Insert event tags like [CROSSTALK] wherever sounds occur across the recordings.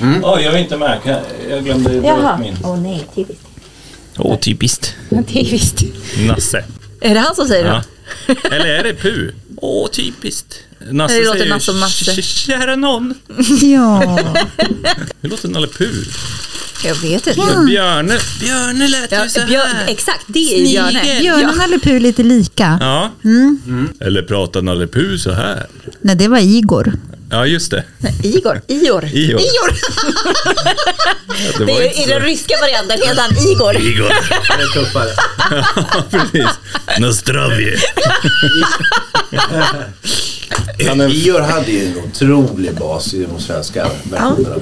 Oj, jag är inte med. Jag glömde dra min. Åh nej, typiskt. Åh, typiskt. Typiskt. Nasse. Är det han som säger Ja. det? Eller är det Pu? Åh, typiskt. Nasse Det låter säger Nasse och Nasse. "Kä- Kära någon. Ja, Hur låter Nalle Puh? Jag vet inte. Men Björne, Björne lät Ja, ju så Björn, här. exakt, det är Björne. Snigel. Björn och Nalle Puh lite lika. Ja. Eller pratar Nalle Puh så här? Nej, det var Igor. Ja, just det. Nej, Igor. Ior. Ior. Det Det var är, I den ryska varianten heter han Igor. Igor. Den är tuffare. [LAUGHS] Ja, precis. Nostrovje. [LAUGHS] Han är Ior hade ju en otrolig bas i de svenska versionerna.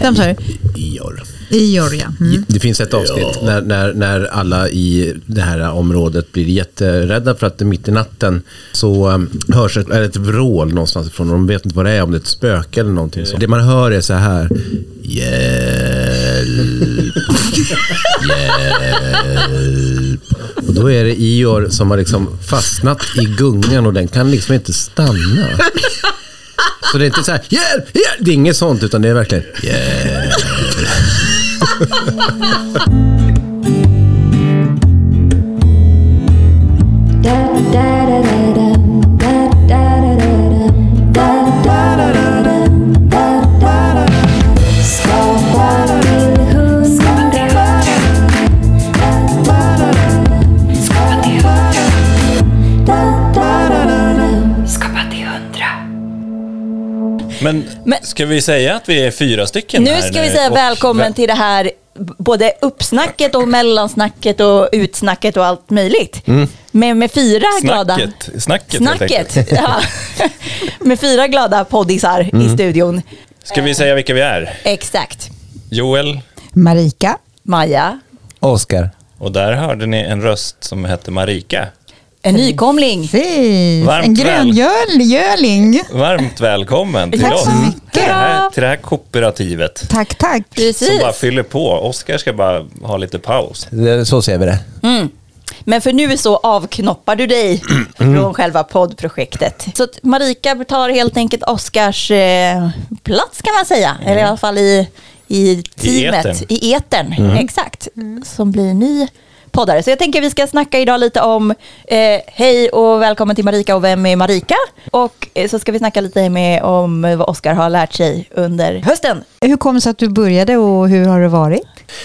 Vem sa du? Ior. Ior, ja. Mm. Det finråd ett avsnitt när, när, när alla i det här området blir jätterädda för att mitt i natten så um, hörs ett, ett vrål någonstans ifrån. De vet inte vad det är, om det är ett spöke eller någonting. Så. Det man hör är så här. Hjälp. [LAUGHS] Hjälp. Typ. Och då är det Ior som har liksom fastnat i gungan och den kan liksom inte stanna. Så det är inte så här, hjälp, hjälp. Det är inget sånt utan det är verkligen, hjälp. Men, ska vi säga att vi är fyra stycken Nu här ska vi säga Och- välkommen till det här både uppsnacket och mellansnacket och utsnacket och allt möjligt. Med, med fyra glada... Snacket. Snacket. Snacket, [LAUGHS] ja. Med fyra glada poddisar i studion. Ska vi säga vilka vi är? Exakt. Joel, Marika. Maja, Oskar. och där hörde ni en röst som hette Marika. En nykomling. Varmt En gröngöling. Varmt välkommen till Tack oss. så mycket. Till det, här, till det här kooperativet. Tack, tack. Som Precis. bara fyller på. Oskar ska bara ha lite paus. Så ser vi det. Men för nu så avknoppar du dig [CLEARS THROAT] från själva poddprojektet. Så att Marika tar helt enkelt Oscars eh, plats kan man säga. Eller i alla fall i, i teamet. etern. I etern. Exakt. Som blir ny poddare. Så jag tänker vi ska snacka idag lite om eh, hej och välkommen till Marika och vem är Marika? Och eh, så ska vi snacka lite med om vad Oscar har lärt sig under hösten. Hur kom det sig att du började och hur har det varit?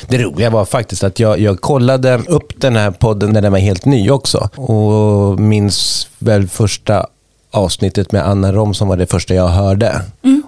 Det roliga var faktiskt att jag, jag kollade upp den här podden när den var helt ny också. Och minns väl första avsnittet med Anna Rom som var det första jag hörde.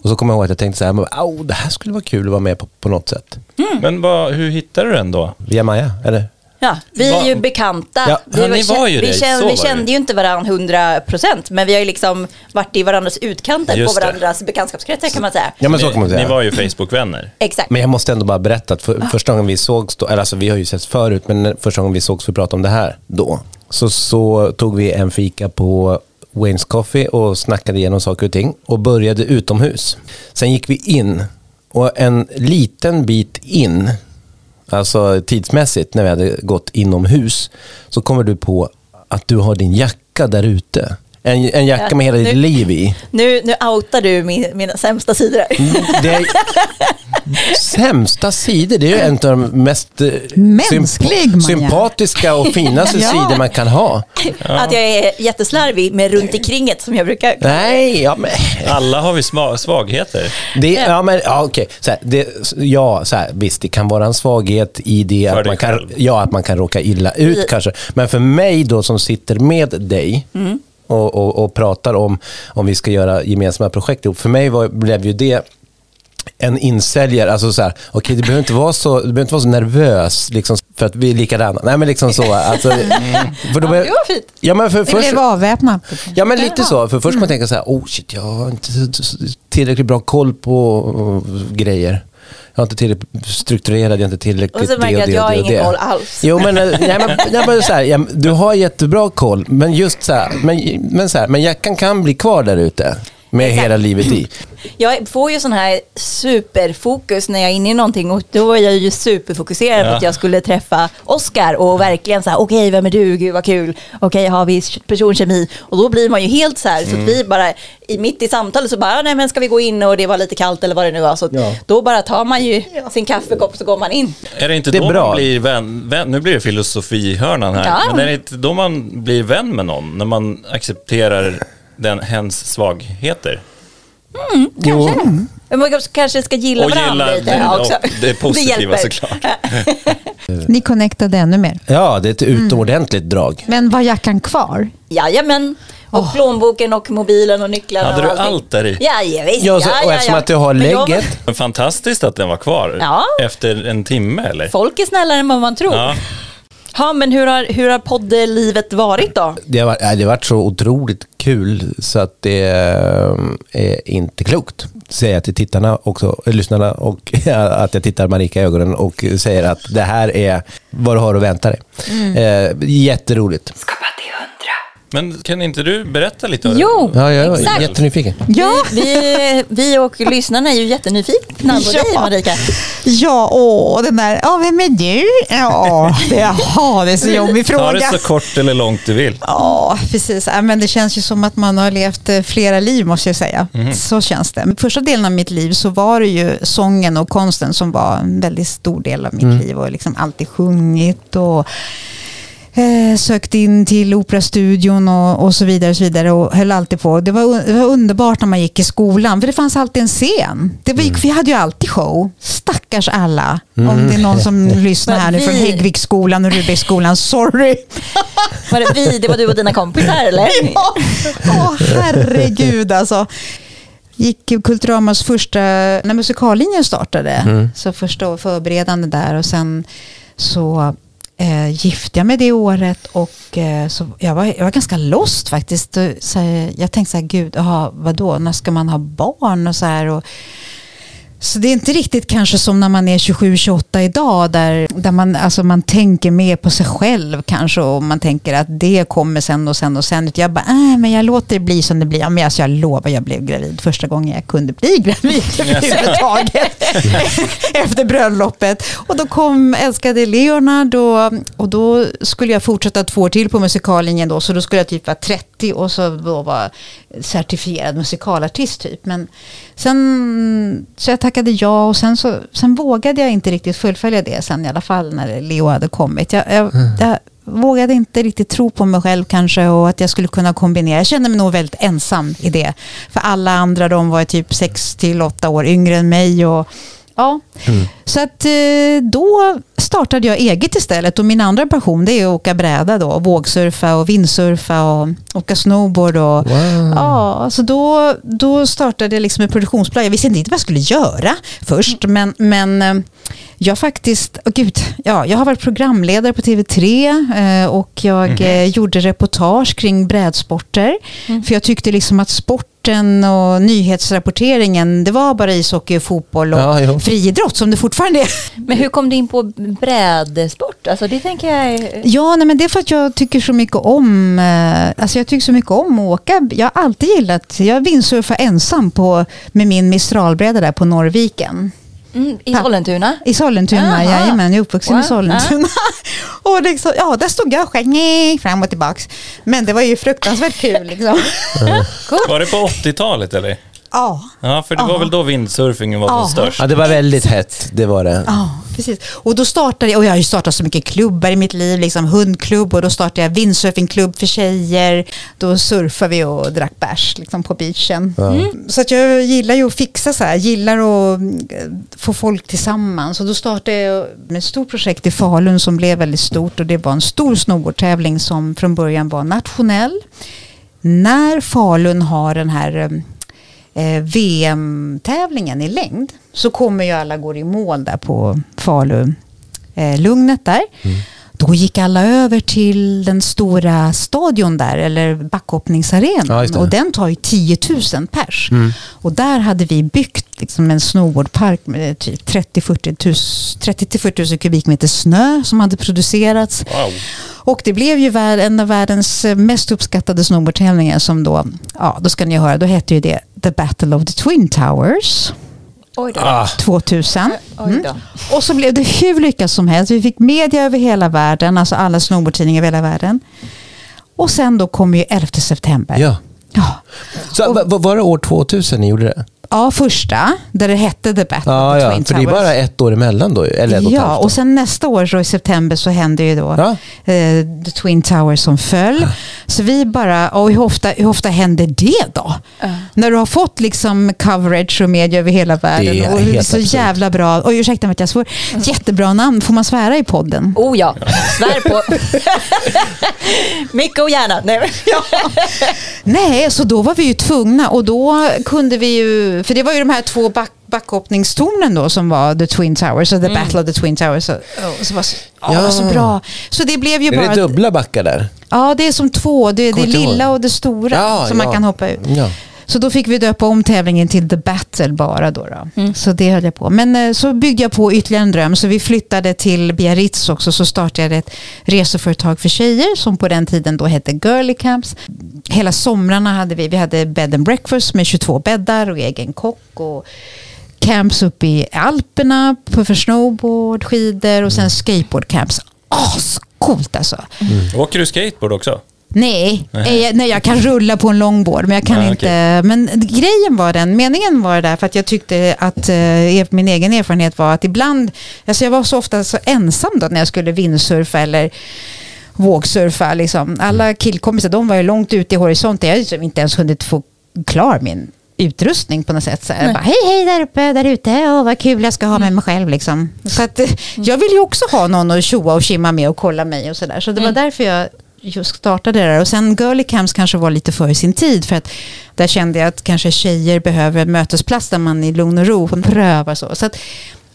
Och så kommer jag ihåg att jag tänkte så här, men, "Au, det här skulle vara kul att vara med på, på något sätt. Men vad, hur hittade du den då? Via Maja, eller? Ja, vi är ju bekanta. Ja, vi, ni var ju vi, det, kände, vi det. kände ju inte varandra 100 procent, men vi har ju liksom varit i varandras utkanter Just på det. varandras bekantskapskretsar kan man säga. Ja, men så kan man Ni säga. var ju Facebook-vänner. Exakt. Men jag måste ändå bara berätta att för, första gången vi sågs, då, eller alltså vi har ju setts förut, men när- första gången vi sågs för att prata om det här då, så, så tog vi en fika på Wayne's Coffee och snackade igenom saker och ting och började utomhus. Sen gick vi in och en liten bit in, alltså tidsmässigt när vi hade gått inomhus, så kommer du på att du har din jacka där ute. En, en jacka Ja, med hela nu- ditt liv i. Nu, nu outar du min, mina sämsta sidor. Det är [LAUGHS] sämsta sidor, det är ju en av de mest eh, Mänsklig, Maja. sympatiska och finaste [LAUGHS] Ja. sidor man kan ha. Att jag är jätteslarvig med runt ikringet som jag brukar. Nej, ja, men, Alla har vi svagheter. det, ja, men, ja, okej. Så här, det, ja, så här, visst, det kan vara en svaghet i det För att man, kan, själv. ja, att man kan råka illa ut kanske. Men för mig då som sitter med dig Mm. Och, och, och pratar om om vi ska göra gemensamma projekt ihop. För mig var, blev ju det en insäljare, alltså så här, okej du behöver inte vara så, du behöver inte vara så nervös liksom, för att vi är likadana. Nej men liksom så. Alltså, för då Ja, börjar- det var fint. Ja men för Det först, blev avväpnat. Ja men lite så, för först man tänker så här, oh shit jag har inte tillräckligt bra koll på uh, grejer. Jag har inte tillräckligt strukturerad, jag har inte tillräckligt Och så märker jag att jag har ingen koll alls. Jo men, eh, nej, men, nej, men så här, ja, du har jättebra koll, men just så här, men, men, så här, men jackan kan bli kvar där ute. Med hela livet i. [CLEARS THROAT] Jag får ju sån här superfokus när jag är inne i någonting och då var jag ju superfokuserad på Ja. att jag skulle träffa Oscar och verkligen så här, okej vem är du, gud vad kul, okej har vi personkemi och då blir man ju helt så här, så att vi bara i, mitt i samtalet så bara, nej men ska vi gå in och det var lite kallt eller vad det nu var, så Ja. då bara tar man ju sin kaffekopp så går man in. Är det inte Det är då bra. man blir vän, vän? Nu blir det filosofihörnan här. Ja. Men är det inte då man blir vän med någon? När man accepterar den, hens svagheter? Jo, Men Man kanske ska gilla Och varandra gilla lite det- också. och det positiva hjälper. såklart. [LAUGHS] Ni connectade ännu mer. ja, det är ett utomordentligt drag. Men var jackan kvar? Jajamän. Och plånboken och mobilen och nycklarna Hade och du allting. allt där i? Ja, ja, visst. Ja, så, och eftersom ja. att du har jag- lägget. Men fantastiskt att den var kvar. Ja. Efter en timme eller? Folk är snällare än vad man tror. Ja, Ja. men hur har, hur har poddlivet varit då? Det har, det har varit så otroligt kul så att det eh, är inte klokt. Säger jag till tittarna också, äh, lyssnarna och [LAUGHS] att jag tittar Marika i ögonen och säger att det här är vad du har att vänta dig. Eh, jätteroligt. Men kan inte du berätta lite? Jo, Ja, jag är exakt. jättenyfiken. Ja, Vi, vi och lyssnarna är ju jättenyfikna på dig Ja. Marika. ja åh, den där, ja, vem är du? Ja, det, jaha, det är så jobbig Ta fråga. det så kort eller långt du vill. Ja, precis. Ja, men det känns ju som att man har levt eh, flera liv måste jag säga. Så känns det. Men första delen av mitt liv så var det ju sången och konsten som var en väldigt stor del av mitt liv och liksom alltid sjungit och eh, sökt in till Operastudion och, och så vidare och så vidare och höll alltid på. Det var, det var underbart när man gick i skolan för det fanns alltid en scen. Det var, Vi hade ju alltid show. Stackars alla. Om det är någon som [LAUGHS] lyssnar här nu från Vi- Häggviksskolan och Rudbecksskolan, sorry. [LAUGHS] Var det vi, det var du och dina kompisar [LAUGHS] eller? Ja, åh, herregud alltså. Gick Kulturamas första, när musikallinjen startade, så första förberedande där och sen så eh, gifte jag mig det året och eh, så jag, var, jag var ganska lost faktiskt. Så, eh, jag tänkte så här, gud, aha, vadå, när ska man ha barn och så här. Och, så det är inte riktigt kanske som när man är 27-28 idag där, där man, alltså man tänker mer på sig själv kanske och man tänker att det kommer sen och sen och sen. Jag bara, äh, men jag låter det bli som det blir. Ja, men alltså jag lovar, jag blev gravid första gången jag kunde bli [LAUGHS] gravid överhuvudtaget. [LAUGHS] Efter bröllopet. Och då kom älskade Leonard och, och då skulle jag fortsätta två år till på musikallinjen då. Så då skulle jag typ vara 30 och så då vara certifierad musikalartist typ. Men sen, så jag tackade ja och sen, så, sen vågade jag inte riktigt fullfölja det sen i alla fall när Leo hade kommit. Jag, jag, jag vågade inte riktigt tro på mig själv kanske och att jag skulle kunna kombinera. Jag kände mig nog väldigt ensam i det. För alla andra de var typ 6 till 8 år yngre än mig och Ja, så att eh, då startade jag eget istället och min andra passion det är att åka bräda då, vågsurfa och vindsurfa och åka snowboard och Wow. ja, så då, då startade jag liksom ett produktionsbolag. Jag visste inte vad jag skulle göra först, men, men eh, jag faktiskt, oh gud, ja, jag har varit programledare på TV3 eh, och jag eh, gjorde reportage kring brädsporter. För jag tyckte liksom att sporten och nyhetsrapporteringen, det var bara ishockey och fotboll och Ja, jo. friidrott som det fortfarande är. Men hur kom du in på brädsport? Alltså det tänker jag... är- Ja, nej, men det är för att jag tycker så mycket om, eh, alltså jag tycker så mycket om att åka. Jag har alltid gillat, jag vindsurfar ensam på, med min Mistralbräda där på Norrviken. Mm, I Sollentuna? I Sollentuna, Jaha. jajamän, jag är uppvuxen i Wow. Sollentuna. [LAUGHS] och liksom, ja, där stod jag och sjöng nej, fram och tillbaks. Men det var ju fruktansvärt kul liksom. Var det på 80-talet eller? Ja. Ja, för det var väl då windsurfingen var som störst. Ja, det var väldigt hett, det var det. Ja, precis. Och då startade jag, och jag har ju startat så mycket klubbar i mitt liv, liksom hundklubb och då startade jag windsurfingklubb för tjejer. Då surfade vi och drack bärs liksom på beachen. Mm. Så att jag gillar ju att fixa så här, gillar att eh, få folk tillsammans. Och då startade jag med ett stort projekt i Falun som blev väldigt stort och det var en stor snowboardtävling som från början var nationell. När Falun har den här eh, VM-tävlingen i längd så kommer ju alla gå i mål där på Falu eh, där. Då gick alla över till den stora stadion där, eller Ja, backhoppningsarenan. det. och den tar ju 10 000 pers. Och där hade vi byggt liksom en snowboardpark med typ 30-40 000 30-40 000 kubikmeter snö som hade producerats. Wow. Och det blev ju en av världens eh, mest uppskattade snowboardtävlingar som då, ja då ska ni höra, då hette ju det The Battle of the Twin Towers Oj då. Ah, 2000. Oj då. Och så blev det hur lyckat som helst. Vi fick media över hela världen, alltså alla snowboardtidningar över hela världen. Och sen då kom ju 11 september. ja. Ja. Så, va- var det år 2000 ni gjorde det? Ja, första, där det hette The Battle Ja, of the ja. Twin För det är Towers. bara ett år emellan då? Eller ett och ett Ja, och sen nästa år så i september så hände ju då Ja. eh, The Twin Towers som föll. Så vi bara, och hur ofta, hur ofta händer det då? När du har fått liksom coverage och media över hela världen. Det är och helt så absurt. jävla bra, och ursäkta mig att jag svor, jättebra namn. Får man svära i podden? Oh ja, svär på. Mycket och gärna. Nej, Nej, så då var vi ju tvungna och då kunde vi ju, för det var ju de här två back, backhoppningstornen då som var The Twin Towers och The Battle of the Twin Towers. Och, och så var så, ja. Så bra. Så det blev ju Är bara... det dubbla backar där? Ja, det är som två. Det är det lilla och det stora Ja, som man ja. kan hoppa ut. Ja. Så då fick vi döpa om tävlingen till The Battle bara. Då, då. Så det höll jag på. Men eh, så byggde jag på ytterligare en dröm. Så vi flyttade till Biarritz också. Så startade jag ett reseföretag för tjejer som på den tiden då hette Girly Camps. Hela somrarna hade vi, vi hade bed and breakfast med 22 bäddar och egen kock. Och camps uppe i Alperna på- för snowboard, skidor och sen skateboardcamps. Ascoolt alltså. Åker du skateboard också? Nej, nej. nej, jag kan rulla på en longboard men jag kan Ja, inte. Men grejen var den, meningen var där för att jag tyckte att eh, min egen erfarenhet var att ibland, alltså jag var så ofta så ensam då när jag skulle vindsurfa eller vågsurfa. Liksom. Alla killkompisar de var ju långt ute i horisonten. Jag hade liksom inte ens hunnit få klar min utrustning på något sätt. Så bara, hej hej där uppe, där ute, Åh, vad kul jag ska ha med mig själv. Liksom. Så att, eh, jag vill ju också ha någon att tjoa och kimma med och kolla mig och sådär. Så det var därför jag just startade där. Och sen Girly Camps kanske var lite före sin tid. För att där kände jag att kanske tjejer behöver mötesplats där man i lugn och ro får pröva så. så att,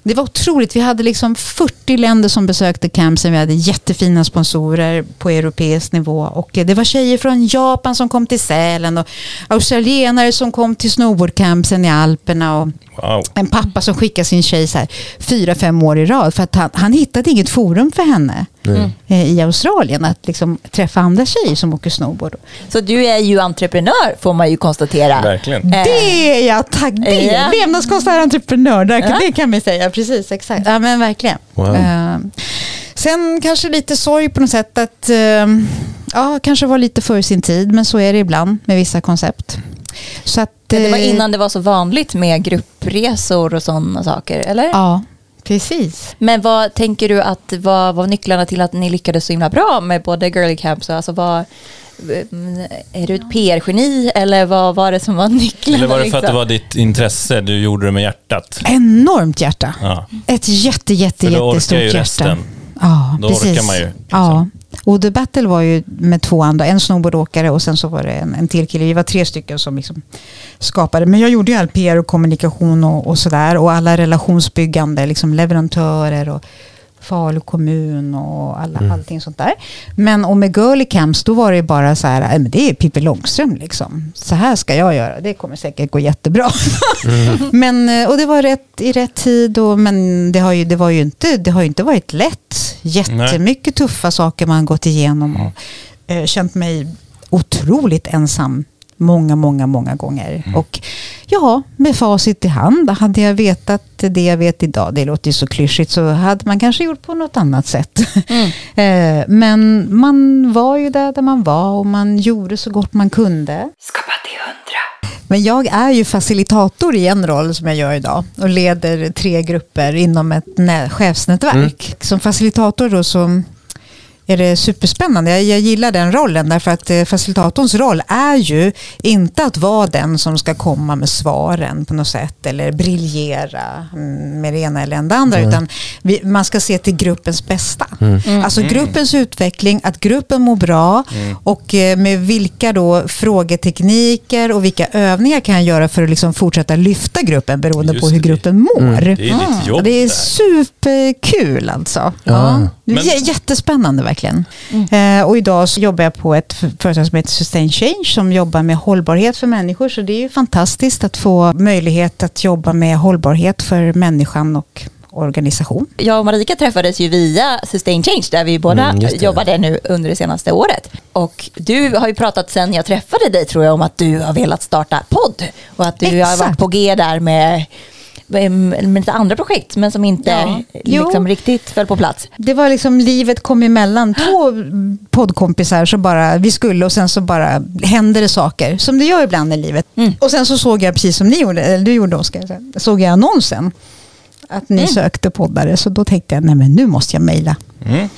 det var otroligt. Vi hade liksom 40 länder som besökte campsen. Vi hade jättefina sponsorer på europeisk nivå. Och eh, det var tjejer från Japan som kom till Sälen och australienare som kom till snowboardcampsen i Alperna. Och Wow. en pappa som skickade sin tjej så här, fyra, fem år i rad för att han, han hittade inget forum för henne eh, i Australien att liksom träffa andra tjejer som åker snowboard. Så du är ju entreprenör får man ju konstatera. Verkligen. Eh, Det är jag, tack! Det Ja. levnadskonstnär entreprenör, det, Ja. det kan vi säga. Precis, exakt. Ja, men verkligen. Wow. Eh, sen kanske lite sorg på något sätt att, eh, ja, kanske var lite för sin tid, men så är det ibland med vissa koncept. Så att, Men det var innan det var så vanligt med gruppresor och sådana saker, eller? Ja, precis. Men vad tänker du att vad var nycklarna till att ni lyckades så himla bra med både Girly Camps och alltså vad, mm, är du ett PR-geni eller vad var det som var nycklarna? Eller var det för att det liksom? var ditt intresse, du gjorde det med hjärtat? Enormt hjärta. Ja. Ett jätte, jätte, För då orkar jättestort ju hjärta. resten. Ja, Då precis. orkar man ju, liksom. Ja. Och The Battle var ju med två andra, en snowboardåkare och sen så var det en, en till kille. Vi var tre stycken som liksom skapade. Men jag gjorde ju all PR och kommunikation och, och sådär. Och alla relationsbyggande, liksom leverantörer och Falu kommun och alla, Mm. allting sånt där. Men och med Girly Camps då var det bara så här, äh, men det är Pippi Långström liksom. Så här ska jag göra, det kommer säkert gå jättebra. [LAUGHS] men, eh, och det var rätt, i rätt tid, och, men det har, ju, det, var ju inte, det har ju inte varit lätt. Jättemycket tuffa saker man gått igenom och eh, känt mig otroligt ensam många, många, många gånger. Och ja, med facit i hand, hade jag vetat det jag vet idag, det låter ju så klyschigt, så hade man kanske gjort på något annat sätt. [LAUGHS] Eh, Men man var ju där, där man var och man gjorde så gott man kunde. Skapa till hundra. Men jag är ju facilitator i en roll som jag gör idag och leder tre grupper inom ett nä- chefsnätverk. Som facilitator då så är det superspännande. Jag, jag gillar den rollen därför att eh, facilitatorns roll är ju inte att vara den som ska komma med svaren på något sätt eller briljera mm, med det ena eller det andra utan vi, man ska se till gruppens bästa. Alltså gruppens utveckling, att gruppen mår bra och eh, med vilka då frågetekniker och vilka övningar kan jag göra för att liksom fortsätta lyfta gruppen beroende Just på hur det. gruppen mår. Det är ditt jobb Det är superkul alltså. Ja. Men- J- Jättespännande verkligen. Eh, och idag så jobbar jag på ett företag som heter Sustain Change som jobbar med hållbarhet för människor. Så det är ju fantastiskt att få möjlighet att jobba med hållbarhet för människan och organisation. Jag och Marika träffades ju via Sustain Change där vi båda Mm, jobbade nu under det senaste året. Och du har ju pratat sen jag träffade dig tror jag om att du har velat starta podd och att du har Exakt. varit på G där med, med, med lite andra projekt men som inte Ja. Liksom riktigt föll på plats. Det var liksom livet kom emellan [GASPS] två poddkompisar så bara vi skulle och sen så bara händer det saker som det gör ibland i livet. Och sen så såg jag precis som ni gjorde, eller du gjorde Oskar, så såg jag annonsen att ni sökte poddare så då tänkte jag nej men nu måste jag mejla. Mm.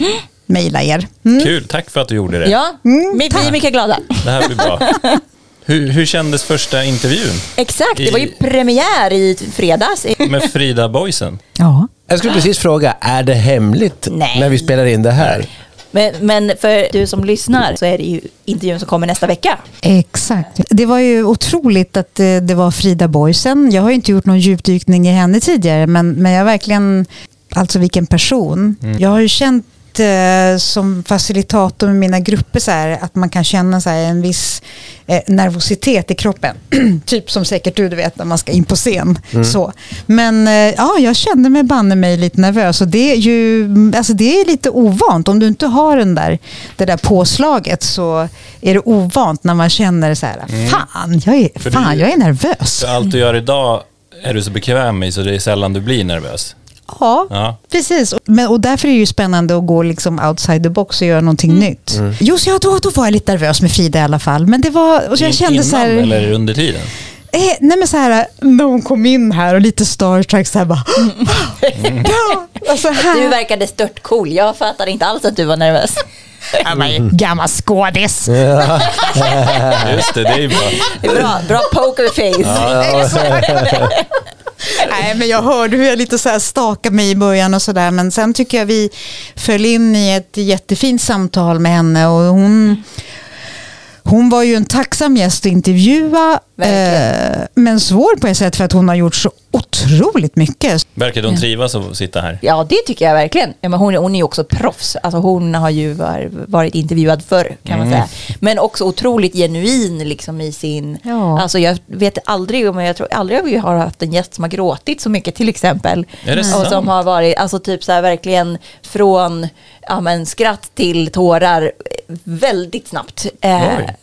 Mejla er. Mm. Kul, tack för att du gjorde det. Ja, Mm, vi är mycket glada. Det här blir bra. [LAUGHS] Hur, hur kändes första intervjun Exakt, det var ju premiär i fredags. med Frida Boysen? Ja. Jag skulle precis fråga, är det hemligt Nej. när vi spelar in det här? Men, men för du som lyssnar så är det ju intervjun som kommer nästa vecka. Exakt. Det var ju otroligt att eh, det var Frida Boysen. Jag har ju inte gjort någon djupdykning i henne tidigare, men, men jag verkligen, alltså vilken person. Jag har ju känt eh, som facilitator med mina grupper så här, att man kan känna så här, en viss eh, nervositet i kroppen. [CLEARS THROAT] typ som säkert du, du vet när man ska in på scen. Så. Men eh, ja, jag kände mig banne mig lite nervös och det är ju alltså det är lite ovant. Om du inte har den där, det där påslaget så är det ovant när man känner så här, fan, jag är, För fan, du- jag är nervös. Så allt du gör idag är du så bekväm i så det är sällan du blir nervös. Ja, Ja. precis. Men, och därför är det ju spännande att gå liksom outside the box och göra någonting nytt. Just ja, då, då var jag lite nervös med Frida i alla fall. Men det var, och så jag kände Innan så här, eller under tiden? eh, nej men så här, när hon kom in här och lite starstruck så här bara, ja, alltså här. Du verkade stört cool. Jag fattade inte alls att du var nervös. [LAUGHS] Jag bara, gammal skådis. [LAUGHS] Just det, det är bra. Det är bra, bra pokerface. [LAUGHS] Nej, men jag hörde hur jag lite så här stakade mig i början och sådär. Men sen tycker jag vi föll in i ett jättefint samtal med henne. Och hon, hon var ju en tacksam gäst att intervjua. Eh, men svår på ett sätt för att hon har gjort så otroligt mycket. Verkar hon trivas att sitta här? Ja, det tycker jag verkligen. Ja, men hon, hon är ju också proffs. Alltså, hon har ju var, varit intervjuad förr, kan man säga. Men också otroligt genuin liksom, i sin... Ja. Alltså, jag vet aldrig, om jag tror aldrig vi har haft en gäst som har gråtit så mycket till exempel. Är det och sant? som har varit, alltså typ så här verkligen från ja, men, skratt till tårar väldigt snabbt. Eh,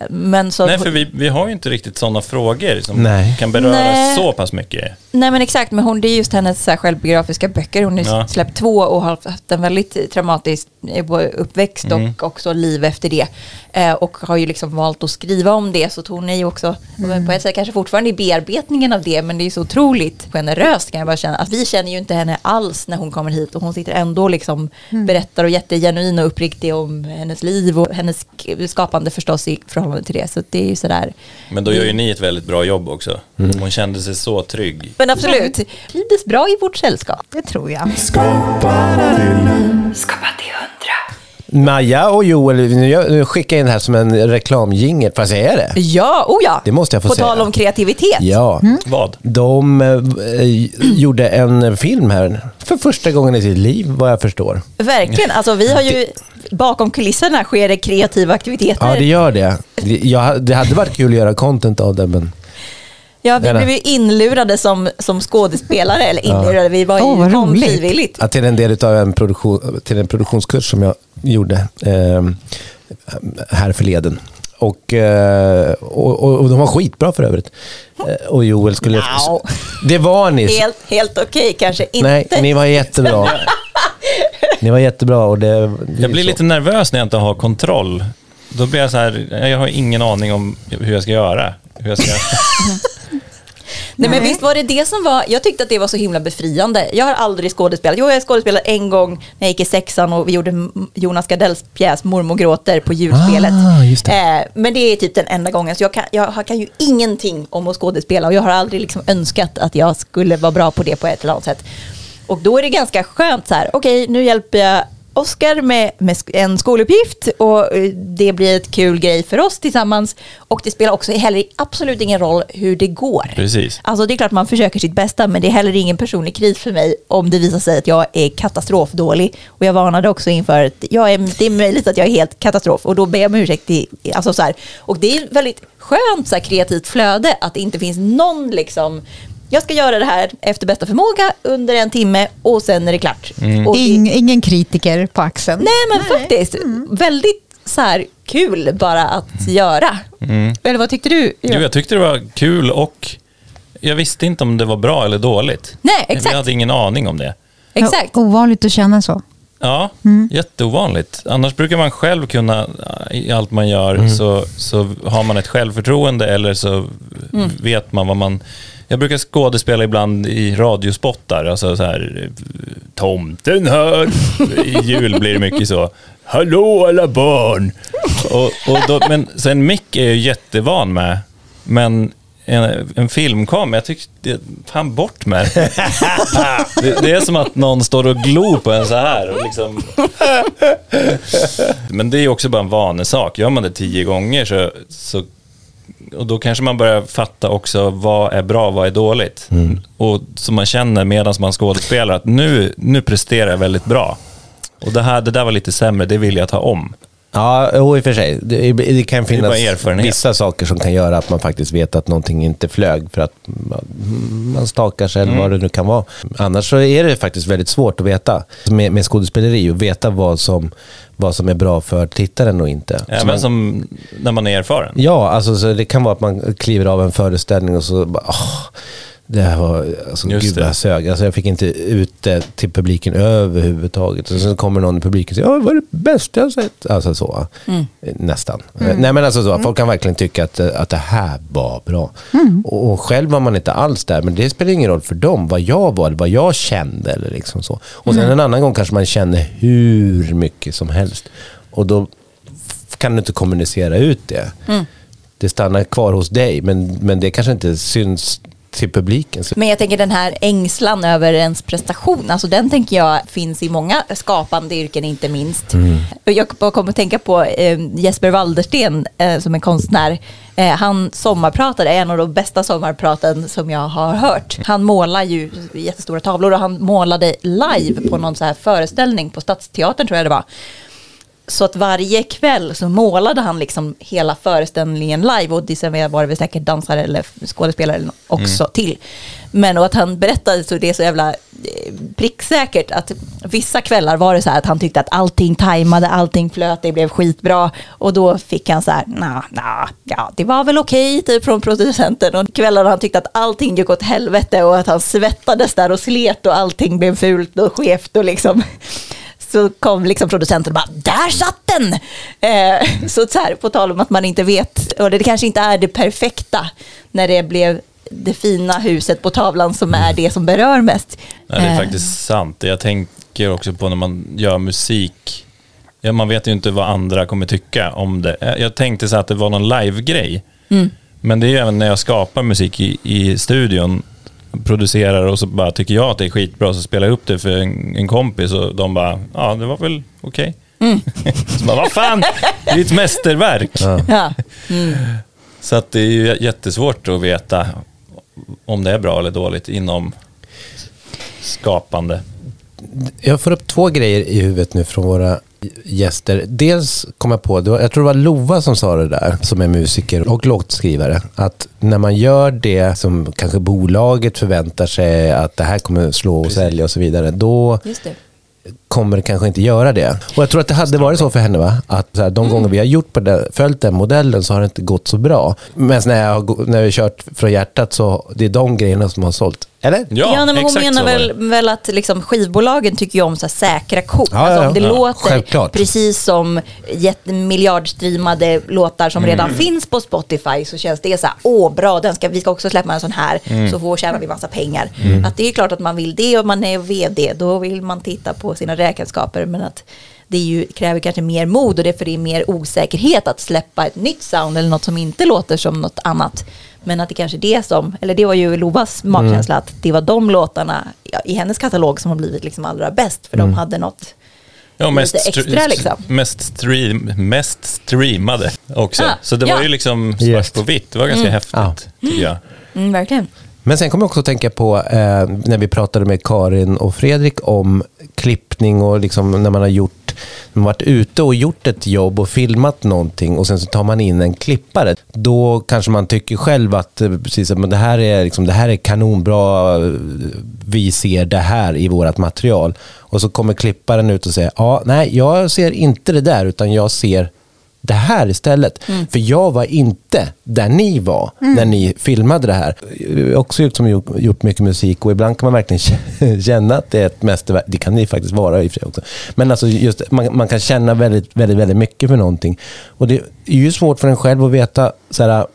men så, Nej, för vi, vi har ju inte riktigt sådana frågor som Nej. kan beröra Nej. så pass mycket. Nej men exakt, men hon, det är just hennes så här, självbiografiska böcker. Hon har Ja. släppt två och har haft en väldigt traumatisk eh, uppväxt Mm. och också liv efter det. Eh, och har ju liksom valt att skriva om det. Så hon är ju också, men på ett sätt kanske fortfarande i bearbetningen av det, men det är så otroligt generöst kan jag bara känna. Att vi känner ju inte henne alls när hon kommer hit och hon sitter ändå liksom berättar och jättegenuin och uppriktig om hennes liv och hennes sk- skapande förstås i förhållande till det. Så det är ju sådär. Men då gör ju ni ett väldigt bra jobb också. Hon kände sig så trygg. Men absolut, trivdes bra i vårt sällskap. Det tror jag. Skapa till hundra. Maja och Joel, nu skickar jag in det här som en reklamjingel. Får jag säga det? Ja, oh ja. Det måste jag få På säga. tal om kreativitet. Ja. Vad? De eh, gjorde en film här för första gången i sitt liv, vad jag förstår. Verkligen. Alltså, vi har ju, bakom kulisserna sker det kreativa aktiviteter. Ja, det gör det. Jag, det hade varit kul att göra content av det, men... Ja, vi blev ju inlurade som, som skådespelare, eller inlurade, vi var ju kom roligt. frivilligt. Ja, till en del av en, produktion, till en produktionskurs som jag gjorde eh, här förleden. Och, och, och, och de var skitbra för övrigt. Eh, och Joel skulle... Nja. Det var ni. Helt, helt okej, kanske inte. Nej, ni var jättebra. [LAUGHS] ni var jättebra och det... det Jag blir så. lite nervös när jag inte har kontroll. Då blir jag så här, jag har ingen aning om hur jag ska göra. Hur jag ska... Nej, men visst var det det som var, jag tyckte att det var så himla befriande. Jag har aldrig skådespelat. Jo, jag har skådespelat en gång när jag gick i sexan och vi gjorde Jonas Gardells pjäs Mormor gråter på djurspelet. Ah, just det. Eh, men det är typ den enda gången. Så jag kan, jag har- kan ju ingenting om att skådespela och jag har aldrig liksom önskat att jag skulle vara bra på det på ett eller annat sätt. Och då är det ganska skönt så här, okej nu hjälper jag Oskar med, med en skoluppgift och eh, det blir ett kul grej för oss tillsammans. Och det spelar också heller absolut ingen roll hur det går. Precis. Alltså det är klart man försöker sitt bästa men det är heller ingen personlig kris för mig om det visar sig att jag är katastrofdålig. Och jag varnade också inför att jag är, det är möjligt att jag är helt katastrof och då ber jag om ursäkt. I, alltså så här. Och det är väldigt skönt så här, kreativt flöde att det inte finns någon liksom jag ska göra det här efter bästa förmåga under en timme och sen är det klart. Och det- Ing, ingen kritiker på axeln. Nej men faktiskt, väldigt så här kul bara att göra. Eller vad tyckte du? Jo, jag tyckte det var kul och jag visste inte om det var bra eller dåligt. Nej, exakt. Jag hade ingen aning om det. Exakt. Ja, Ovanligt att känna så. Ja, jätteovanligt. Annars brukar man själv kunna, i allt man gör, så, så har man ett självförtroende eller så vet man vad man... Jag brukar skådespela ibland i radiospottar, alltså så här, tomten hör, i jul blir det mycket så, hallå alla barn. Och, och då, men, så en mick är jag jättevan med, men en, en filmkamera, jag tyckte, fan bort med det. det. Det är som att någon står och glor på en så här. Och liksom... Men det är också bara en vanesak. Gör man det tio gånger så, så och då kanske man börjar fatta också vad är bra, vad är dåligt. Och så man känner medan man skådespelar att nu, nu presterar jag väldigt bra. Och det, här, det där var lite sämre, det vill jag ta om. Ja, jo, i och för sig. Det, det kan finnas erfarenhet. vissa saker som kan göra att man faktiskt vet att någonting inte flög för att man, stakar sig eller vad det nu kan vara. Annars så är det faktiskt väldigt svårt att veta med, med skådespeleri och veta vad som, vad som är bra för tittaren och inte. Även man- som när man är erfaren. Ja, alltså så det kan vara att man kliver av en föreställning och så bara, åh, det här var, alltså Just gud vad jag sög. Alltså jag fick inte ut det till publiken överhuvudtaget. Och så kommer någon i publiken och säger, ja, det var det bästa jag sett. Alltså så, Mm. Nästan. Eh, Nej men alltså så, folk kan verkligen tycka att, eh, att det här var bra. Och, och själv var man inte alls där, men det spelar ingen roll för dem vad jag var, eller vad jag kände eller liksom så. Och sen en annan gång kanske man känner hur mycket som helst. Och då kan du inte kommunicera ut det. Det stannar kvar hos dig, men, men det kanske inte syns till publiken. Men jag tänker den här ängslan över ens prestation, alltså den tänker jag finns i många skapande yrken inte minst. Och Jag kommer att tänka på eh, Jesper Waldersten eh, som är konstnär. Eh, han sommarpratade, en av de bästa sommarpraten som jag har hört. Han målar ju jättestora tavlor och han målade live på någon så här föreställning på Stadsteatern tror jag det var. Så att varje kväll så målade han liksom hela föreställningen live. Och det var det säkert dansare eller skådespelare nå- också till. Men och att han berättade så det är så jävla eh, pricksäkert att vissa kvällar var det så här att han tyckte att allting tajmade, allting flöt, det blev skitbra. Och då fick han så här, nah, nah, ja det var väl okej typ från producenten. Och kvällar han tyckte att allting gick åt helvete och att han svettades där och slet och allting blev fult och skevt och liksom så kom liksom producenten och bara, där satt den! Eh, så, så här, på tal om att man inte vet, och det kanske inte är det perfekta när det blev det fina huset på tavlan som är det som berör mest. Nej, det är Eh, faktiskt sant. Jag tänker också på när man gör musik. Ja, man vet ju inte vad andra kommer tycka om det. Eh, Jag tänkte så att det var någon live-grej. Mm. Men det är ju även när jag skapar musik i, i studion, producerar och så bara tycker jag att det är skitbra, så spelar jag upp det för en, en kompis och de bara, ja det var väl okej. Mm. [LAUGHS] så bara, vad fan, det är ett mästerverk. Ja. [LAUGHS] Så att det är ju jättesvårt att veta om det är bra eller dåligt inom skapande. Jag får upp två grejer i huvudet nu från våra gäster. Dels kom jag på, jag tror det var Lova som sa det där, som är musiker och låtskrivare, att när man gör det som kanske bolaget förväntar sig att det här kommer slå och sälja och så vidare, då. Kommer kanske inte göra det. Och jag tror att det hade varit så för henne, va? att så här, de gånger vi har gjort på det, följt den modellen så har det inte gått så bra. Men när, jag, när vi har kört från hjärtat så det är de grejerna som har sålt. Eller? Ja, Ja, men hon menar väl, väl att liksom skivbolagen tycker ju om så här säkra kort. Ja, alltså om det ja. låter Självklart. precis som miljardstreamade låtar som Mm. redan finns på Spotify så känns det så här, åh bra, den ska, vi ska också släppa en sån här Mm. så får tjänar vi massa pengar. Att det är klart att man vill det och man är vd, då vill man titta på sina räkenskaper men att det är ju, kräver kanske mer mod och det är för det är mer osäkerhet att släppa ett nytt sound eller något som inte låter som något annat. Men att det kanske är det som, eller det var ju Lovas magkänsla, att det var de låtarna i hennes katalog som har blivit liksom allra bäst, för de hade något Ja, mest, extra, liksom. mest, stream, mest streamade också. Ja, Så det ja. var ju liksom svart Yes. på vitt. Det var ganska häftigt, tycker jag. Mm, verkligen. Men sen kommer jag också att tänka på eh, när vi pratade med Karin och Fredrik om klippning och liksom när man har gjort man varit ute och gjort ett jobb och filmat någonting och sen så tar man in en klippare. Då kanske man tycker själv att eh, precis, men det, här är liksom, det här är kanonbra, eh, vi ser det här i vårt material. Och så kommer klipparen ut och säger, ja, nej, jag ser inte det där utan jag ser det här istället. Mm. För jag var inte där ni var när ni filmade det här. Jag har också gjort, som gjort, gjort mycket musik och ibland kan man verkligen [LAUGHS] känna att det är ett mästerverk. Det kan det faktiskt vara i och för sig också. Men alltså just, man, man kan känna väldigt, väldigt, väldigt mycket för någonting. Och det är ju svårt för en själv att veta så här,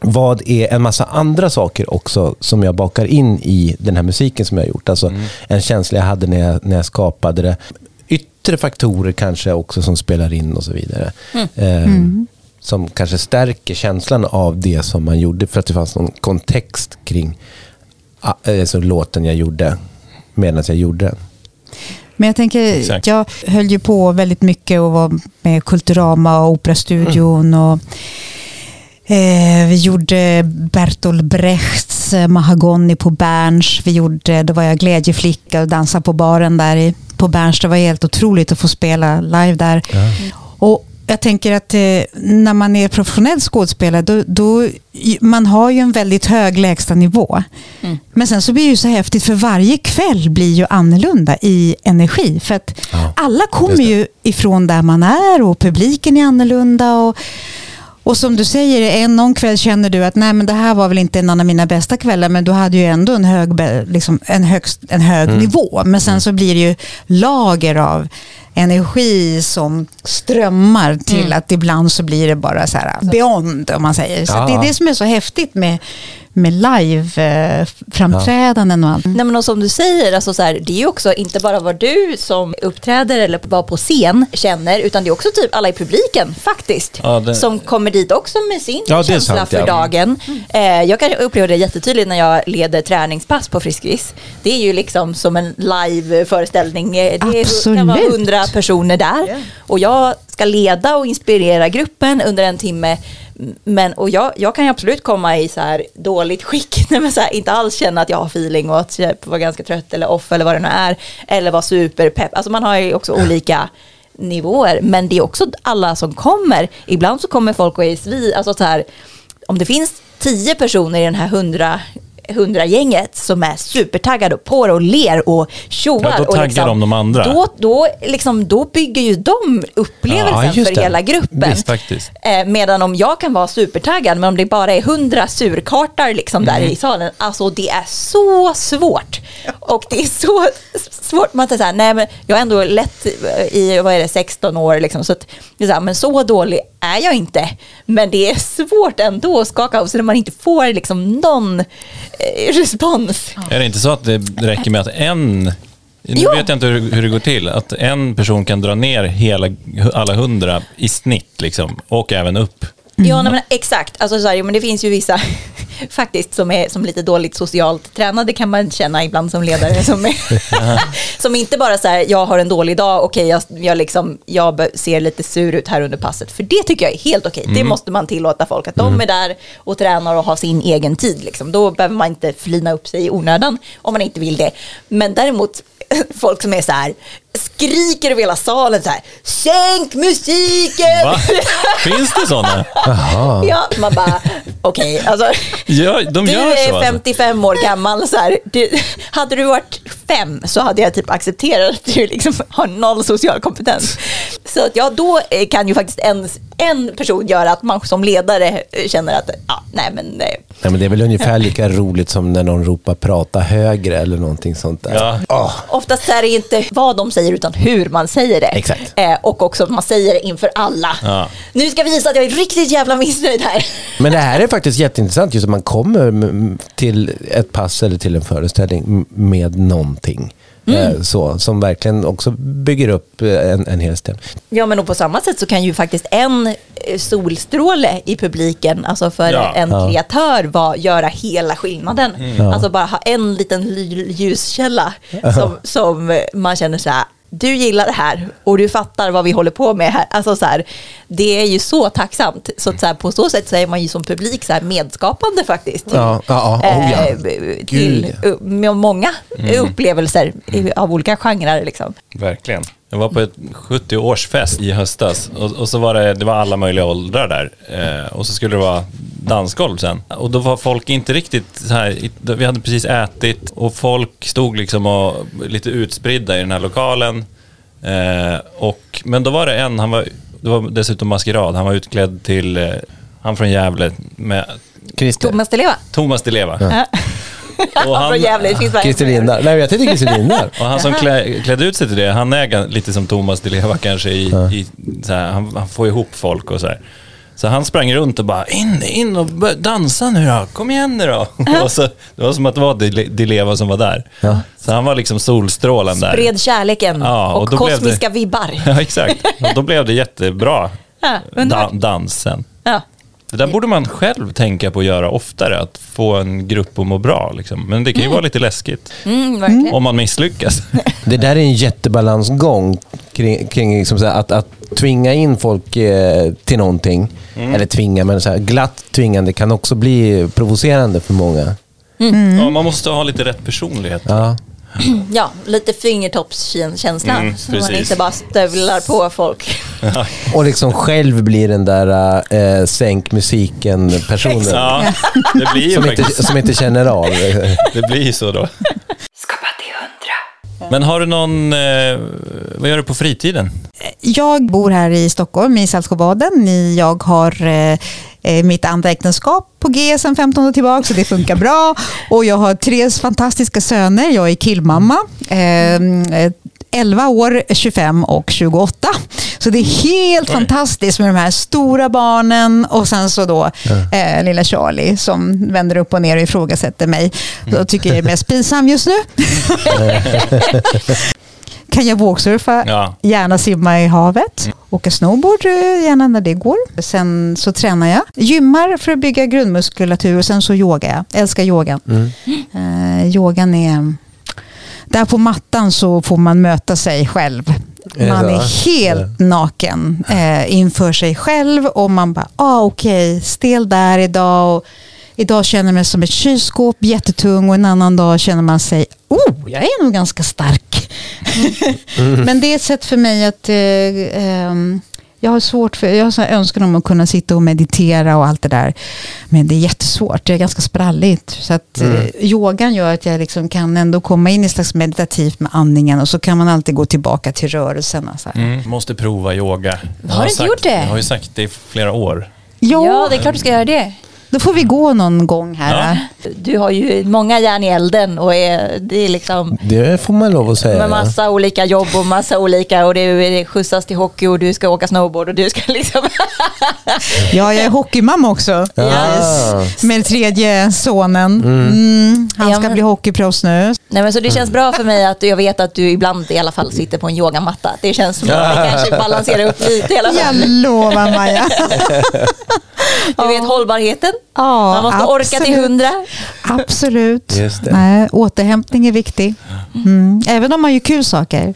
vad är en massa andra saker också som jag bakar in i den här musiken som jag har gjort. Alltså en känsla jag hade när jag, när jag skapade det. Yttre faktorer kanske också som spelar in och så vidare. Eh, Som kanske stärker känslan av det som man gjorde för att det fanns någon kontext kring ah, alltså, låten jag gjorde medan jag gjorde den. Men jag tänker, Exakt. jag höll ju på väldigt mycket och var med Kulturama och Operastudion. Och, eh, vi gjorde Bertolt Brechts Mahagoni på Berns. Vi gjorde, då var jag glädjeflicka och dansade på baren där i, på Berns. Det var helt otroligt att få spela live där. Och jag tänker att eh, när man är professionell skådespelare, då, då, man har ju en väldigt hög lägstanivå. Men sen så blir det ju så häftigt, för varje kväll blir ju annorlunda i energi. För att Ja, alla kommer ju ifrån där man är och publiken är annorlunda. Och, och som du säger, en någon kväll känner du att nej men det här var väl inte en av mina bästa kvällar, men du hade ju ändå en hög, liksom, en högst, en hög Mm. nivå. Men sen så blir det ju lager av energi som strömmar till Mm. att ibland så blir det bara så här beyond, om man säger. Så Ja. det är det som är så häftigt med, med live-framträdanden och allt. Nej men och som du säger, alltså så här, det är ju också inte bara vad du som uppträder eller var på scen känner, utan det är också typ alla i publiken faktiskt. Ja, det- Som kommer dit också med sin Ja, känsla sant, för ja. dagen. Eh, jag kan uppleva det jättetydligt när jag leder träningspass på Friskis. Det är ju liksom som en live-föreställning. Det är, kan vara Absolut. hundra personer där. Och jag ska leda och inspirera gruppen under en timme. Men, och jag, jag kan ju absolut komma i så här dåligt skick, [LAUGHS] Nej, men så här, inte alls känna att jag har feeling och att jag var ganska trött eller off eller vad det nu är. Eller vara superpepp. Alltså man har ju också olika nivåer. Men det är också alla som kommer. Ibland så kommer folk och är svi, alltså så här, om det finns tio personer i den här hundra hundragänget som är supertaggade och på det och ler och tjoar. Ja, då och taggar liksom, de de andra. Då, då, liksom, då bygger ju de upplevelsen Ja, för det. hela gruppen. Visst, faktiskt. Eh, medan om jag kan vara supertaggad, men om det bara är hundra surkartar liksom där Mm. i salen, alltså det är så svårt. Och det är så svårt, man säger nej men jag har ändå lett i, vad är det, 16 år liksom, så att, är så här, men så dålig är jag inte. Men det är svårt ändå att skaka av sig när man inte får liksom någon eh, respons. Är det inte så att det räcker med att en, nu Jo. vet jag inte hur, hur det går till, att en person kan dra ner hela, alla hundra i snitt liksom, och även upp? Ja, nej, men exakt. Alltså, så här, men det finns ju vissa faktiskt som är som lite dåligt socialt tränade kan man känna ibland som ledare. Som, är, [LAUGHS] som inte bara så här, jag har en dålig dag, okej, jag, jag, liksom, jag ser lite sur ut här under passet. För det tycker jag är helt okej. Det måste man tillåta folk, att de är där och tränar och har sin egen tid. Liksom. Då behöver man inte flina upp sig i onödan om man inte vill det. Men däremot [LAUGHS] folk som är så här, skriker över hela salen så här, sänk musiken! Va? Finns det sådana? Ja, man bara, okej, alltså. Ja, de Du gör är så alltså. 55 år gammal, så här, du, hade du varit fem så hade jag typ accepterat att du liksom har noll social kompetens. Så att ja, då eh, kan ju faktiskt en, en person göra att man som ledare eh, känner att, ja, nej men, eh, Nej, men det är väl ungefär lika roligt som när någon ropar prata högre eller någonting sånt där. Ja. Åh, oftast är det inte vad de säger utan hur man säger det. Eh, och också att man säger det inför alla. Ja. Nu ska vi visa att jag är riktigt jävla missnöjd här. Men det här är [LAUGHS] faktiskt jätteintressant, just att man kommer till ett pass eller till en föreställning med någonting. Eh, Så, som verkligen också bygger upp eh, en, en hel stämning. Ja, men och på samma sätt så kan ju faktiskt en eh, solstråle i publiken, alltså för Ja. en Ja. kreatör, var, göra hela skillnaden. Ja. Alltså bara ha en liten ljuskälla som, som man känner så här, du gillar det här och du fattar vad vi håller på med här. Alltså så här, det är ju så tacksamt. Så, att så här, på så sätt så är man ju som publik så här medskapande faktiskt. Ja, ja, ja. Oh, ja. Eh, till Gud, uh, med många Mm. upplevelser i- av olika genrer. Liksom. Verkligen. Jag var på ett 70-årsfest i höstas och, och så var det, det var alla möjliga åldrar där. Eh, och så skulle det vara dansgolv sen. Och då var folk inte riktigt så här, vi hade precis ätit och folk stod liksom och, lite utspridda i den här lokalen. Eh, och, men då var det en, han var, det var dessutom maskerad, han var utklädd till, eh, han från Gävle med Christer. Thomas Di Leva. Thomas Di Leva. Ja. [LAUGHS] [LAUGHS] Och han- Från Gävle, det finns Christer Lindar. Nej, jag tänkte Christer Lindar. Och han som klä, klädde ut sig till det, han är lite som Thomas Di Leva kanske i, i så här, han, han får ihop folk och så här. Så han sprang runt och bara in, in och dansa nu då, kom igen nu då. [LAUGHS] och så, det var som att det var Di Leva som var där. Så han var liksom solstrålen där. Spred kärleken Ja, och och, kosmiska det- vibbar. [LAUGHS] Ja, exakt. Och då blev det jättebra Ja, dansen. Ja. Det där borde man själv tänka på att göra oftare, att få en grupp att må bra. Liksom. Men det kan ju vara lite läskigt Mm, om man misslyckas. [LAUGHS] Det där är en jättebalansgång kring, kring liksom så här, att, att tvinga in folk eh, till någonting. Eller tvinga, men så här, glatt tvingande kan också bli provocerande för många. Ja, man måste ha lite rätt personlighet. Ja. [CLEARS THROAT] Ja, lite fingertoppskänsla. Mm, så man inte bara stövlar på folk. [LAUGHS] Och liksom själv blir den där äh, sänk musiken-personen. Ja, det blir ju Som inte, faktiskt som inte känner av. [LAUGHS] det blir ju så då. Skapa till hundra. Men har du någon, eh, vad gör du på fritiden? Jag bor här i Stockholm, i Saltsjöbaden. Jag har eh, eh, mitt andra äktenskap på G sedan 15 år tillbaka, så det funkar bra. Och jag har tre fantastiska söner. Jag är killmamma. Eh, eh, 11 år, 25 och 28. Så det är helt Oj. fantastiskt med de här stora barnen och sen så då eh, lilla Charlie som vänder upp och ner och ifrågasätter mig. Jag tycker jag är mest pinsam just nu. [LAUGHS] [LAUGHS] kan jag vågsurfa, Ja. gärna simma i havet, åka snowboard eh, gärna när det går. Sen så tränar jag, gymmar för att bygga grundmuskulatur och sen så yogar jag. Älskar yogan. Eh, yogan är... Där på mattan så får man möta sig själv. Man är helt naken eh, inför sig själv och man bara, ah, okej, stel där idag. Och idag känner jag mig som ett kylskåp, jättetung och en annan dag känner man sig, oh, jag är nog ganska stark. Men det är ett sätt för mig att eh, ehm, jag har svårt för, jag har så här önskan om att kunna sitta och meditera och allt det där. Men det är jättesvårt, det är ganska spralligt. Så att eh, yogan gör att jag liksom kan ändå komma in i slags meditativt med andningen och så kan man alltid gå tillbaka till rörelserna. Så här. Mm. Måste prova yoga. Jag Har du inte sagt, gjort det? Jag har ju sagt det i flera år. Ja, Ja, det är klart du ska göra det. Då får vi gå någon gång här. Du har ju många järn i elden och är, det är liksom Det får man lov att säga. med massa olika jobb och massa olika och det är skjutsas till hockey och du ska åka snowboard och du ska liksom... [LAUGHS] Ja, jag är hockeymamma också. Ah. Med tredje sonen. Mm, han Ja, ska men- bli hockeyproffs nu. Nej, men så det känns bra för mig att jag vet att du ibland i alla fall sitter på en yogamatta. Det känns som att det kanske balanserar upp lite i alla Jag fall. lovar Maja. [LAUGHS] Du vet hållbarheten. Ja, Man måste orka till absolut. hundra. Absolut. Just det. Nej, återhämtning är viktig. Mm. Även om man gör kul saker.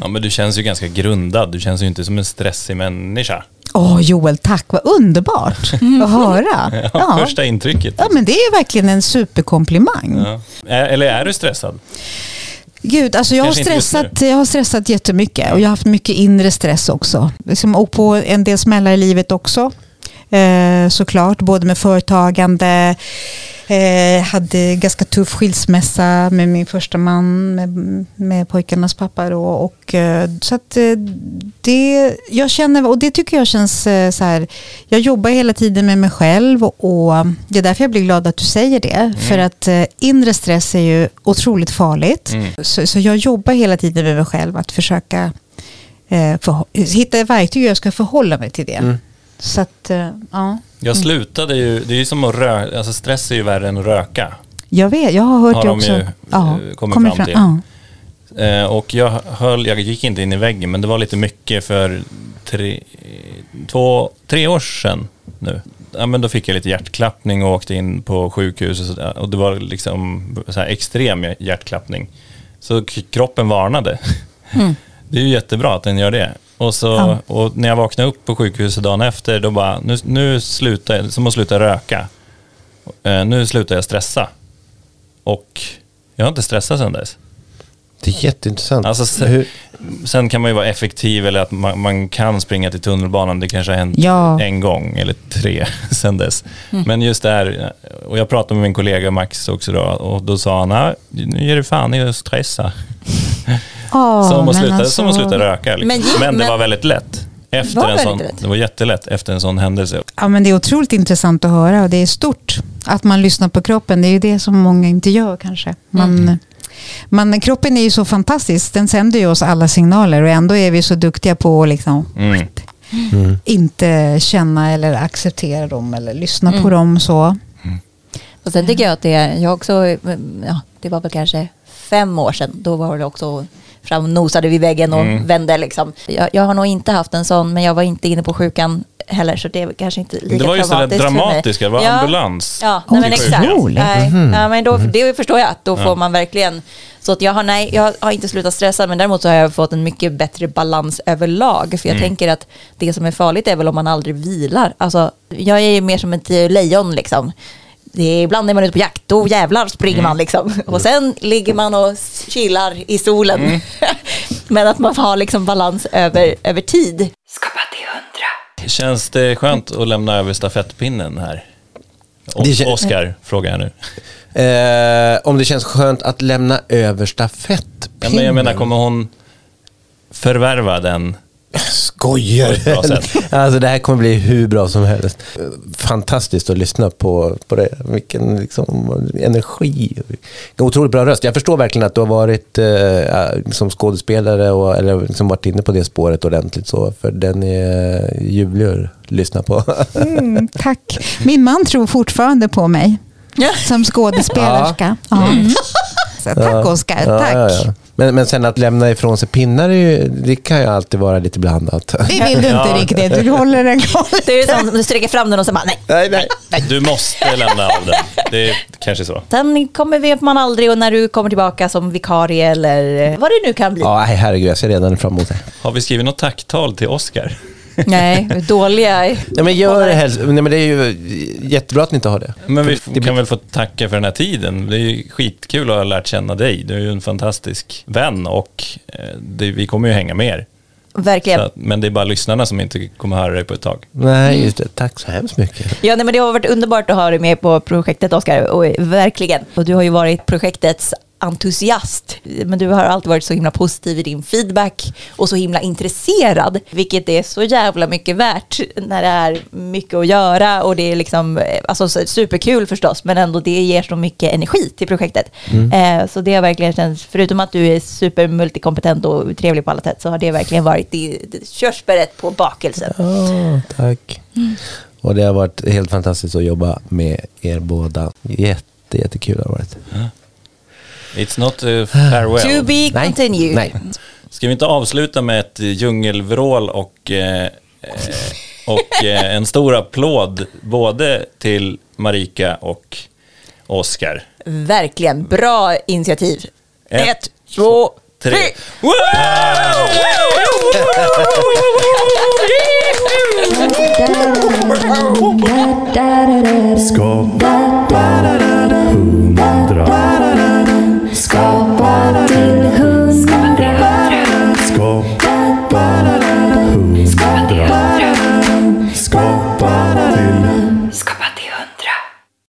Ja, men du känns ju ganska grundad. Du känns ju inte som en stressig människa. Åh Joel, tack. Vad underbart [LAUGHS] att höra. Ja, Ja. Första intrycket. ja, men det är verkligen en superkomplimang. Ja. Eller är du stressad? Gud, alltså jag har, Kanske stressat, jag har stressat jättemycket och jag har haft mycket inre stress också. Liksom, och på en del smällar i livet också. Eh, såklart, både med företagande, eh, hade ganska tuff skilsmässa med min första man, med, med pojkarnas pappa då. Och, eh, så att eh, det, jag känner, och det tycker jag känns eh, så här, jag jobbar hela tiden med mig själv och, och det är därför jag blir glad att du säger det. För att eh, inre stress är ju otroligt farligt. Mm. Så, så jag jobbar hela tiden med mig själv att försöka förhå- hitta verktyg hur jag ska förhålla mig till det. Så att, eh, ja. Jag slutade ju, det är ju som att röka, alltså stress är ju värre än att röka. Jag vet, jag har hört Har det de också. ju, eh, kommit kommer fram till. Ja. Eh, och jag höll, jag gick inte in i väggen, men det var lite mycket för tre, två, tre år sedan nu. Ja, men då fick jag lite hjärtklappning och åkte in på sjukhus och, sådär. och det var liksom så extrem hjärtklappning. Så kroppen varnade. [LAUGHS] Det är ju jättebra att den gör det. Och, så, Ja. och när jag vaknade upp på sjukhuset dagen efter, då bara, nu, nu slutar jag, som att sluta röka. Eh, nu slutar jag stressa. Och jag har inte stressat sedan dess. Det är jätteintressant. Alltså, se- Hur, Sen kan man ju vara effektiv eller att man, man kan springa till tunnelbanan. Det kanske har hänt Ja. en gång eller tre [LAUGHS] sedan dess. Men just det här, och jag pratade med min kollega Max också då och då sa han, "Ah, nu ger du fan i att stressa. [LAUGHS] Ja, som, att men sluta, alltså- som att sluta röka. Liksom. Men Men, gick- det men- var väldigt lätt. Efter Var en sån, lätt? det var jättelätt efter en sån händelse. Ja, men det är otroligt intressant att höra och det är stort att man lyssnar på kroppen. Det är ju det som många inte gör kanske. Man, man, kroppen är ju så fantastisk. Den sänder ju oss alla signaler och ändå är vi så duktiga på att liksom Mm. inte känna eller acceptera dem eller lyssna på dem. så. Och sen tycker jag att det jag också, ja, det var väl kanske fem år sedan, då var det också fram och nosade vid väggen och Mm. vände liksom. Jag, jag har nog inte haft en sån, men jag var inte inne på sjukan heller, så det är kanske inte lika Det var just det där dramatiska, det var ja. ambulans. Ja, nej, men exakt. Nej, ja, men då, det förstår jag att då Ja. får man verkligen, så att jag har, nej, jag har inte slutat stressa, men däremot så har jag fått en mycket bättre balans överlag, för jag tänker att det som är farligt är väl om man aldrig vilar. Alltså, jag är ju mer som ett lejon liksom. Ibland är man ute på jakt, då jävlar springer man liksom. Och sen ligger man och chillar i solen. [LAUGHS] Men att man har liksom balans över, över tid. Skapa till hundra. Känns det skönt att lämna över stafettpinnen här? Oskar, frågar jag nu. [LAUGHS] eh, om det känns skönt att lämna över stafettpinnen. Ja, men jag menar, kommer hon förvärva den? [LAUGHS] Skojar. [LAUGHS] Alltså det här kommer bli hur bra som helst. Fantastiskt att lyssna på, på det. Vilken liksom, energi. Otroligt bra röst. Jag förstår verkligen att du har varit eh, som skådespelare och eller liksom varit inne på det spåret ordentligt. Så, för den är ljuvlig att lyssna på. Mm, [LAUGHS] tack. Min man tror fortfarande på mig som skådespelerska. Ja. Så, tack Oskar, Ja, tack. ja, ja. Men, men sen att lämna ifrån sig pinnar, är ju, det kan ju alltid vara lite blandat. Det vill du inte Ja. riktigt. Du håller den kvar. Det är som du sträcker fram den och sen bara nej. Nej, nej. Du måste lämna av den. Det är kanske så. Sen kommer vet man aldrig och när du kommer tillbaka som vikarie eller vad det nu kan bli. Ja, herregud, jag ser redan fram emot det. Har vi skrivit något tacktal till Oskar? Nej, dåliga. Ja, men gör det helst. Nej, men det är ju jättebra att ni inte har det. Men vi Det kan väl få tacka för den här tiden. Det är ju skitkul att ha lärt känna dig. Du är ju en fantastisk vän och eh, det, vi kommer ju hänga mer. Verkligen. Så att, men det är bara lyssnarna som inte kommer höra dig på ett tag. Nej, just det. Tack så hemskt mycket. Ja, nej, men det har varit underbart att ha dig med på projektet, Oskar. Verkligen. Och du har ju varit projektets entusiast. Men du har alltid varit så himla positiv i din feedback och så himla intresserad, vilket är så jävla mycket värt när det är mycket att göra och det är liksom, eh, alltså så- superkul förstås, men ändå det ger så mycket energi till projektet. Eh, så det har verkligen känts, förutom att du är supermultikompetent och trevlig på alla sätt, så har det verkligen varit körsbäret på bakelsen. Ja, tack. Och det har varit helt fantastiskt att jobba med er båda. Jätte, jättekul har det varit. It's not a farewell. To be continued. Nej. Ska vi inte avsluta med ett djungelvrål och, eh, eh och eh, en stor applåd både till Marika och Oskar. Verkligen, bra initiativ. Ett, ett två, tre. tre. Skapa hundra sky.